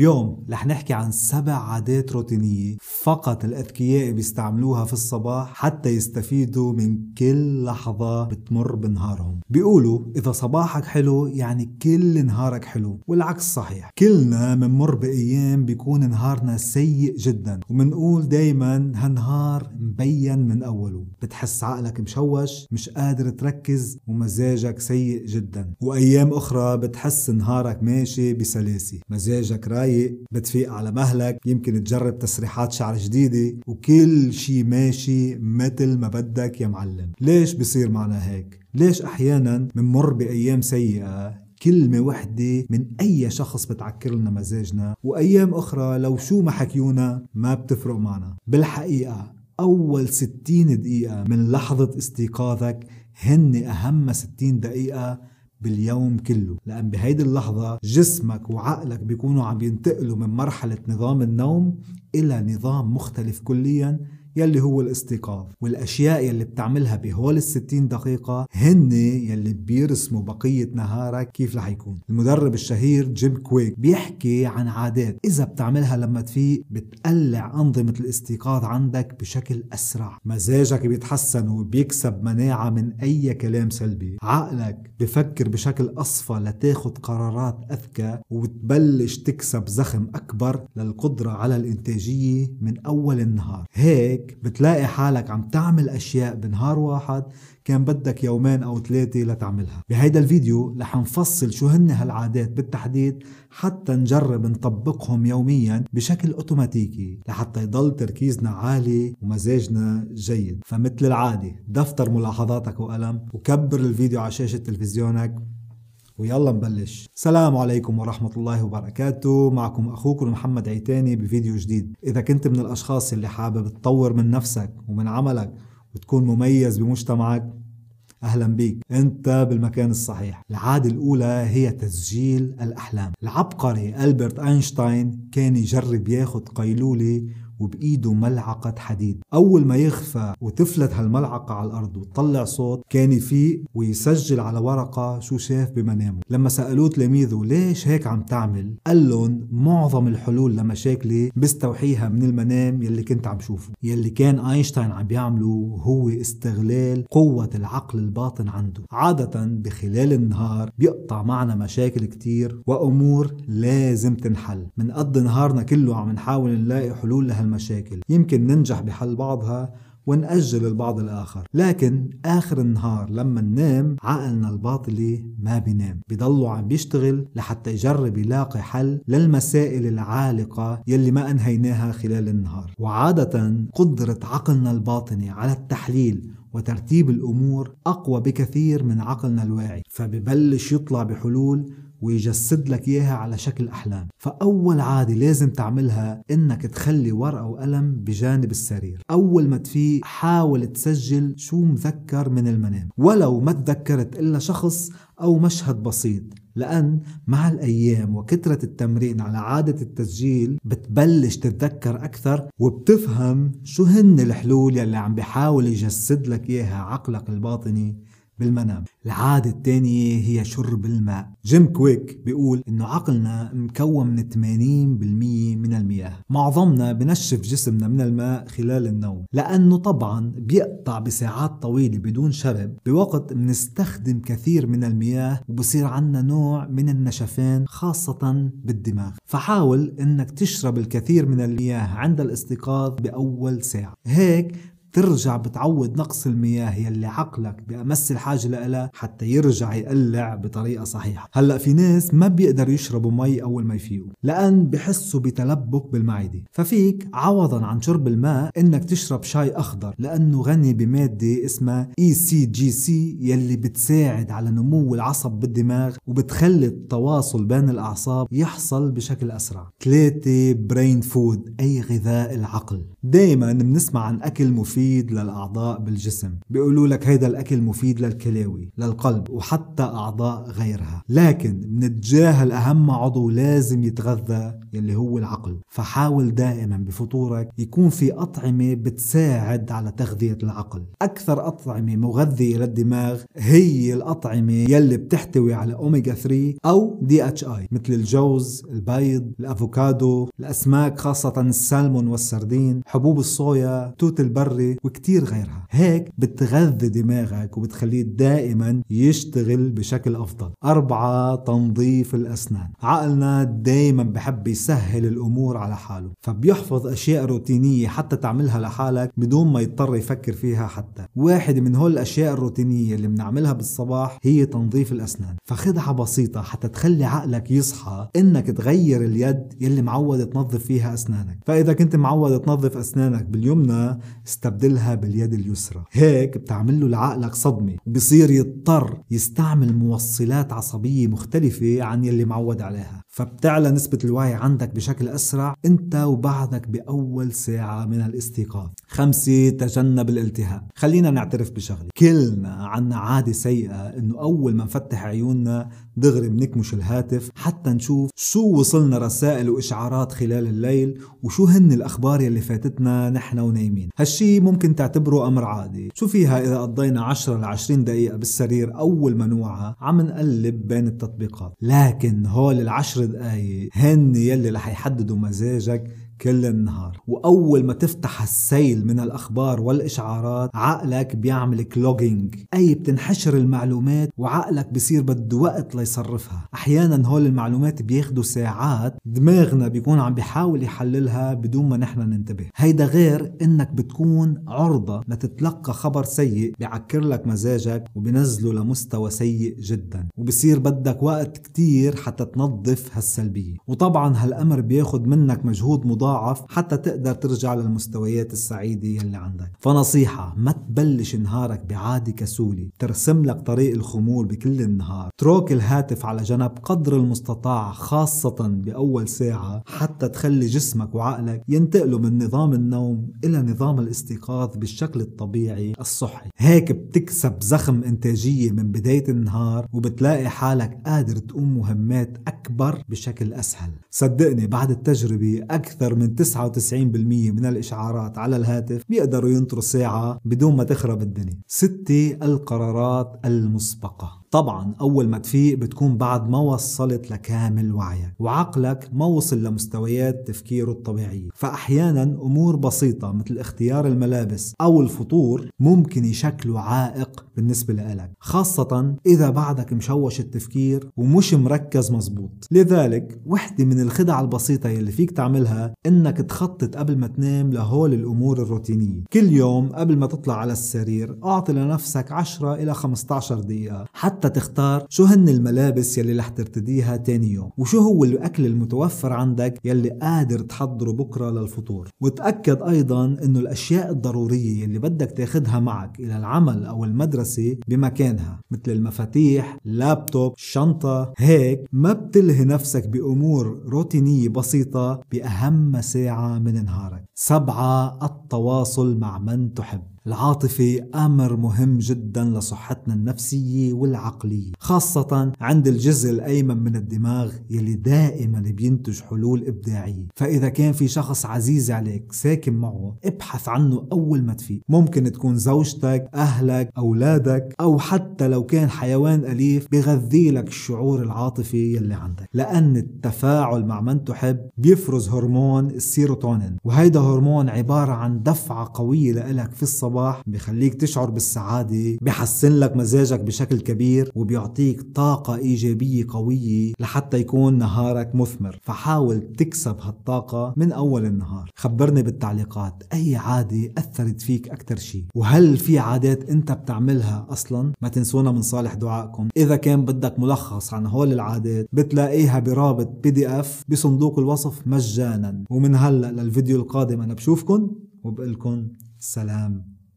اليوم رح نحكي عن سبع عادات روتينية فقط الأذكياء بيستعملوها في الصباح حتى يستفيدوا من كل لحظة بتمر بنهارهم. بيقولوا إذا صباحك حلو يعني كل نهارك حلو والعكس صحيح. كلنا منمر بأيام بيكون نهارنا سيء جدا ومنقول دايما هالنهار مبين من أوله. بتحس عقلك مشوش مش قادر تركز ومزاجك سيء جدا. وأيام أخرى بتحس نهارك ماشي بسلاسة مزاجك رايق بتفيق على مهلك يمكن تجرب تسريحات شعر جديدة وكل شي ماشي مثل ما بدك يا معلم. ليش بصير معنا هيك؟ ليش أحيانا منمر بأيام سيئة كلمة وحدة من أي شخص بتعكر لنا مزاجنا؟ وأيام أخرى لو شو ما حكيونا ما بتفرق معنا. بالحقيقة أول 60 دقيقة من لحظة استيقاظك هن أهم 60 دقيقة باليوم كله لأن بهيدي اللحظة جسمك وعقلك بيكونوا عم ينتقلوا من مرحلة نظام النوم إلى نظام مختلف كليا. يلي هو الاستيقاظ والأشياء يلي بتعملها بهول الستين دقيقة هن يلي بيرسموا بقية نهارك كيف رح يكون. المدرب الشهير جيم كويك بيحكي عن عادات إذا بتعملها لما تفيق بتقلع أنظمة الاستيقاظ عندك بشكل أسرع. مزاجك بيتحسن وبيكسب مناعة من أي كلام سلبي. عقلك بفكر بشكل أصفى لتاخد قرارات أذكى وبتبلش تكسب زخم أكبر للقدرة على الإنتاجية من أول النهار. هيك هيك بتلاقي حالك عم تعمل أشياء بنهار واحد كان بدك يومين أو ثلاثة لتعملها. بهيدا الفيديو رح نفصل شو هن هالعادات بالتحديد حتى نجرب نطبقهم يوميا بشكل أوتوماتيكي لحتى يضل تركيزنا عالي ومزاجنا جيد. فمثل العادة دفتر ملاحظاتك وقلم وكبر الفيديو على شاشة تلفزيونك ويلا نبلش. السلام عليكم ورحمة الله وبركاته. معكم أخوكم محمد عيتاني بفيديو جديد. إذا كنت من الأشخاص اللي حابب تطور من نفسك ومن عملك وتكون مميز بمجتمعك أهلا بيك. أنت بالمكان الصحيح. العادة الأولى هي تسجيل الأحلام. العبقري ألبرت أينشتاين كان يجرب ياخد قيلولة وبإيده ملعقة حديد. أول ما يخفى وتفلت هالملعقة على الأرض وتطلع صوت كان يفيق ويسجل على ورقة شو شاف بمنامه. لما سألوه تلاميذه ليش هيك عم تعمل؟ قال لهم معظم الحلول لمشاكلي بستوحيها من المنام يلي كنت عم شوفه يلي كان أينشتاين عم بيعمله هو استغلال قوة العقل الباطن عنده. عادة بخلال النهار بيقطع معنا مشاكل كتير وأمور لازم تنحل. من قد نهارنا كله عم نحاول نلاقي حلول لهال المشاكل. يمكن ننجح بحل بعضها ونأجل البعض الآخر. لكن آخر النهار لما ننام عقلنا الباطلي ما بينام. بضلوا عم بيشتغل لحتى يجرب يلاقي حل للمسائل العالقة يلي ما أنهيناها خلال النهار. وعادة قدرة عقلنا الباطني على التحليل وترتيب الأمور أقوى بكثير من عقلنا الواعي. فببلش يطلع بحلول ويجسد لك إياها على شكل أحلام. فأول عادة لازم تعملها إنك تخلي ورقة وقلم بجانب السرير. أول ما تفيق حاول تسجل شو مذكر من المنام. ولو ما تذكرت إلا شخص أو مشهد بسيط. لأن مع الأيام وكثرة التمرين على عادة التسجيل بتبلش تتذكر أكثر وبتفهم شو هن الحلول يلي عم بيحاول يجسد لك إياها عقلك الباطني بالمنام. العادة الثانية هي شرب الماء. جيم كويك بيقول إنه عقلنا مكون من 80% من المياه. معظمنا بنشف جسمنا من الماء خلال النوم. لأنه طبعا بيقطع بساعات طويلة بدون شرب. بوقت بنستخدم كثير من المياه وبصير عنا نوع من النشفان خاصة بالدماغ. فحاول إنك تشرب الكثير من المياه عند الاستيقاظ بأول ساعة. هيك ترجع بتعوض نقص المياه يلي عقلك بأمس الحاجة لها حتى يرجع يقلع بطريقة صحيحة. هلأ في ناس ما بيقدروا يشربوا مي أول ما يفيقوا لأن بحسوا بتلبك بالمعدة. ففيك عوضا عن شرب الماء إنك تشرب شاي أخضر لأنه غني بمادة اسمها ECGC يلي بتساعد على نمو العصب بالدماغ وبتخلي التواصل بين الأعصاب يحصل بشكل أسرع. ثلاثة brain food أي غذاء العقل. دايما بنسمع عن أكل مفيد مفيد للأعضاء بالجسم. بيقولوا لك هيدا الأكل مفيد للكلاوي للقلب وحتى أعضاء غيرها. لكن منتجاهل أهم عضو لازم يتغذى يلي هو العقل. فحاول دائما بفطورك يكون في أطعمة بتساعد على تغذية العقل. أكثر أطعمة مغذية للدماغ هي الأطعمة يلي بتحتوي على أوميجا 3 أو DHA مثل الجوز البيض الأفوكادو الأسماك خاصة السلمون والسردين حبوب الصويا توت البري وكتير غيرها. هيك بتغذي دماغك وبتخليه دائما يشتغل بشكل أفضل. أربعة تنظيف الأسنان. عقلنا دائما بحب يسهل الأمور على حاله فبيحفظ أشياء روتينية حتى تعملها لحالك بدون ما يضطر يفكر فيها حتى. واحد من هول الأشياء الروتينية اللي بنعملها بالصباح هي تنظيف الأسنان. فخدعة بسيطة حتى تخلي عقلك يصحى إنك تغير اليد يلي معود تنظف فيها أسنانك. فإذا كنت معود تنظف أسنانك باليمنى استبدلها باليد اليسرى. هيك بتعمل له لعقلك صدمة. وبصير يضطر يستعمل موصلات عصبية مختلفة عن يلي معود عليها. فبتعلى نسبة الوعي عندك بشكل أسرع أنت وبعدك بأول ساعة من الاستيقاظ. خمسة تجنب الالتهاب خلينا نعترف بشغلة. كلنا عنا عادة سيئة أنه أول ما نفتح عيوننا دغري بنكمش الهاتف حتى نشوف شو وصلنا رسائل وإشعارات خلال الليل وشو هن الأخبار يلي فاتتنا نحن ونايمين. هالشي ممكن تعتبره أمر عادي. شو فيها إذا قضينا 10 ل 20 دقيقة بالسرير أول ما نوعى عم نقلب بين التطبيقات. لكن هول العشر دقايق هن يلي رح يحددوا مزاجك كل النهار. وأول ما تفتح السيل من الأخبار والإشعارات عقلك بيعمل clogging أي بتنحشر المعلومات وعقلك بصير بده وقت ليصرفها. أحيانا هول المعلومات بياخدوا ساعات دماغنا بيكون عم بيحاول يحللها بدون ما نحن ننتبه. هيدا غير إنك بتكون عرضة لتتلقى خبر سيء بيعكر لك مزاجك وبنزله لمستوى سيء جدا. وبصير بدك وقت كتير حتى تنظف هالسلبية. وطبعا هالأمر بياخد منك مجهود مضاعف تتضاعف حتى تقدر ترجع للمستويات السعيدة يلي عندك. فنصيحة ما تبلش نهارك بعادة كسولة. ترسم لك طريق الخمول بكل النهار. اترك الهاتف على جنب قدر المستطاع خاصة بأول ساعة حتى تخلي جسمك وعقلك ينتقلوا من نظام النوم إلى نظام الاستيقاظ بالشكل الطبيعي الصحي. هيك بتكسب زخم إنتاجية من بداية النهار وبتلاقي حالك قادر تقوم مهمات أكبر بشكل أسهل. صدقني بعد التجربة أكثر من 99% من الإشعارات على الهاتف بيقدروا ينطروا ساعة بدون ما تخرب الدنيا. ستة القرارات المسبقة. طبعا أول ما تفيق بتكون بعد ما وصلت لكامل وعيك وعقلك ما وصل لمستويات تفكيره الطبيعية. فأحيانا أمور بسيطة مثل اختيار الملابس أو الفطور ممكن يشكلوا عائق بالنسبة لك خاصة إذا بعدك مشوش التفكير ومش مركز مزبوط لذلك وحدة من الخدع البسيطة يلي فيك تعملها إنك تخطط قبل ما تنام لهول الأمور الروتينية. كل يوم قبل ما تطلع على السرير أعطي لنفسك 10 إلى 15 دقيقة حتى حتى تختار شو هن الملابس يلي رح ترتديها تاني يوم وشو هو الأكل المتوفر عندك يلي قادر تحضره بكرة للفطور. وتأكد أيضا أنه الأشياء الضرورية يلي بدك تاخدها معك إلى العمل أو المدرسة بمكانها مثل المفاتيح اللابتوب الشنطة هيك ما بتلهي نفسك بأمور روتينية بسيطة بأهم ساعة من نهارك. سبعة التواصل مع من تحب. العاطفة أمر مهم جدا لصحتنا النفسية والعقلية خاصة عند الجزء الأيمن من الدماغ يلي دائما بينتج حلول إبداعية. فإذا كان في شخص عزيز عليك ساكن معه ابحث عنه أول ما تفيق ممكن تكون زوجتك أهلك أولادك أو حتى لو كان حيوان أليف بغذي لك الشعور العاطفي يلي عندك. لأن التفاعل مع من تحب بيفرز هرمون السيروتونين وهيدا هرمون عبارة عن دفعة قوية لإلك في الصباح الصباح بخليك تشعر بالسعادة بحسن لك مزاجك بشكل كبير وبيعطيك طاقة إيجابية قوية لحتى يكون نهارك مثمر. فحاول تكسب هالطاقة من أول النهار. خبرني بالتعليقات. أي عادة أثرت فيك أكثر شيء وهل في عادات أنت بتعملها أصلا؟ ما تنسونا من صالح دعائكم. إذا كان بدك ملخص عن هول العادات بتلاقيها برابط PDF بصندوق الوصف مجانا. ومن هلأ للفيديو القادم أنا بشوفكن وبقلكن سلام.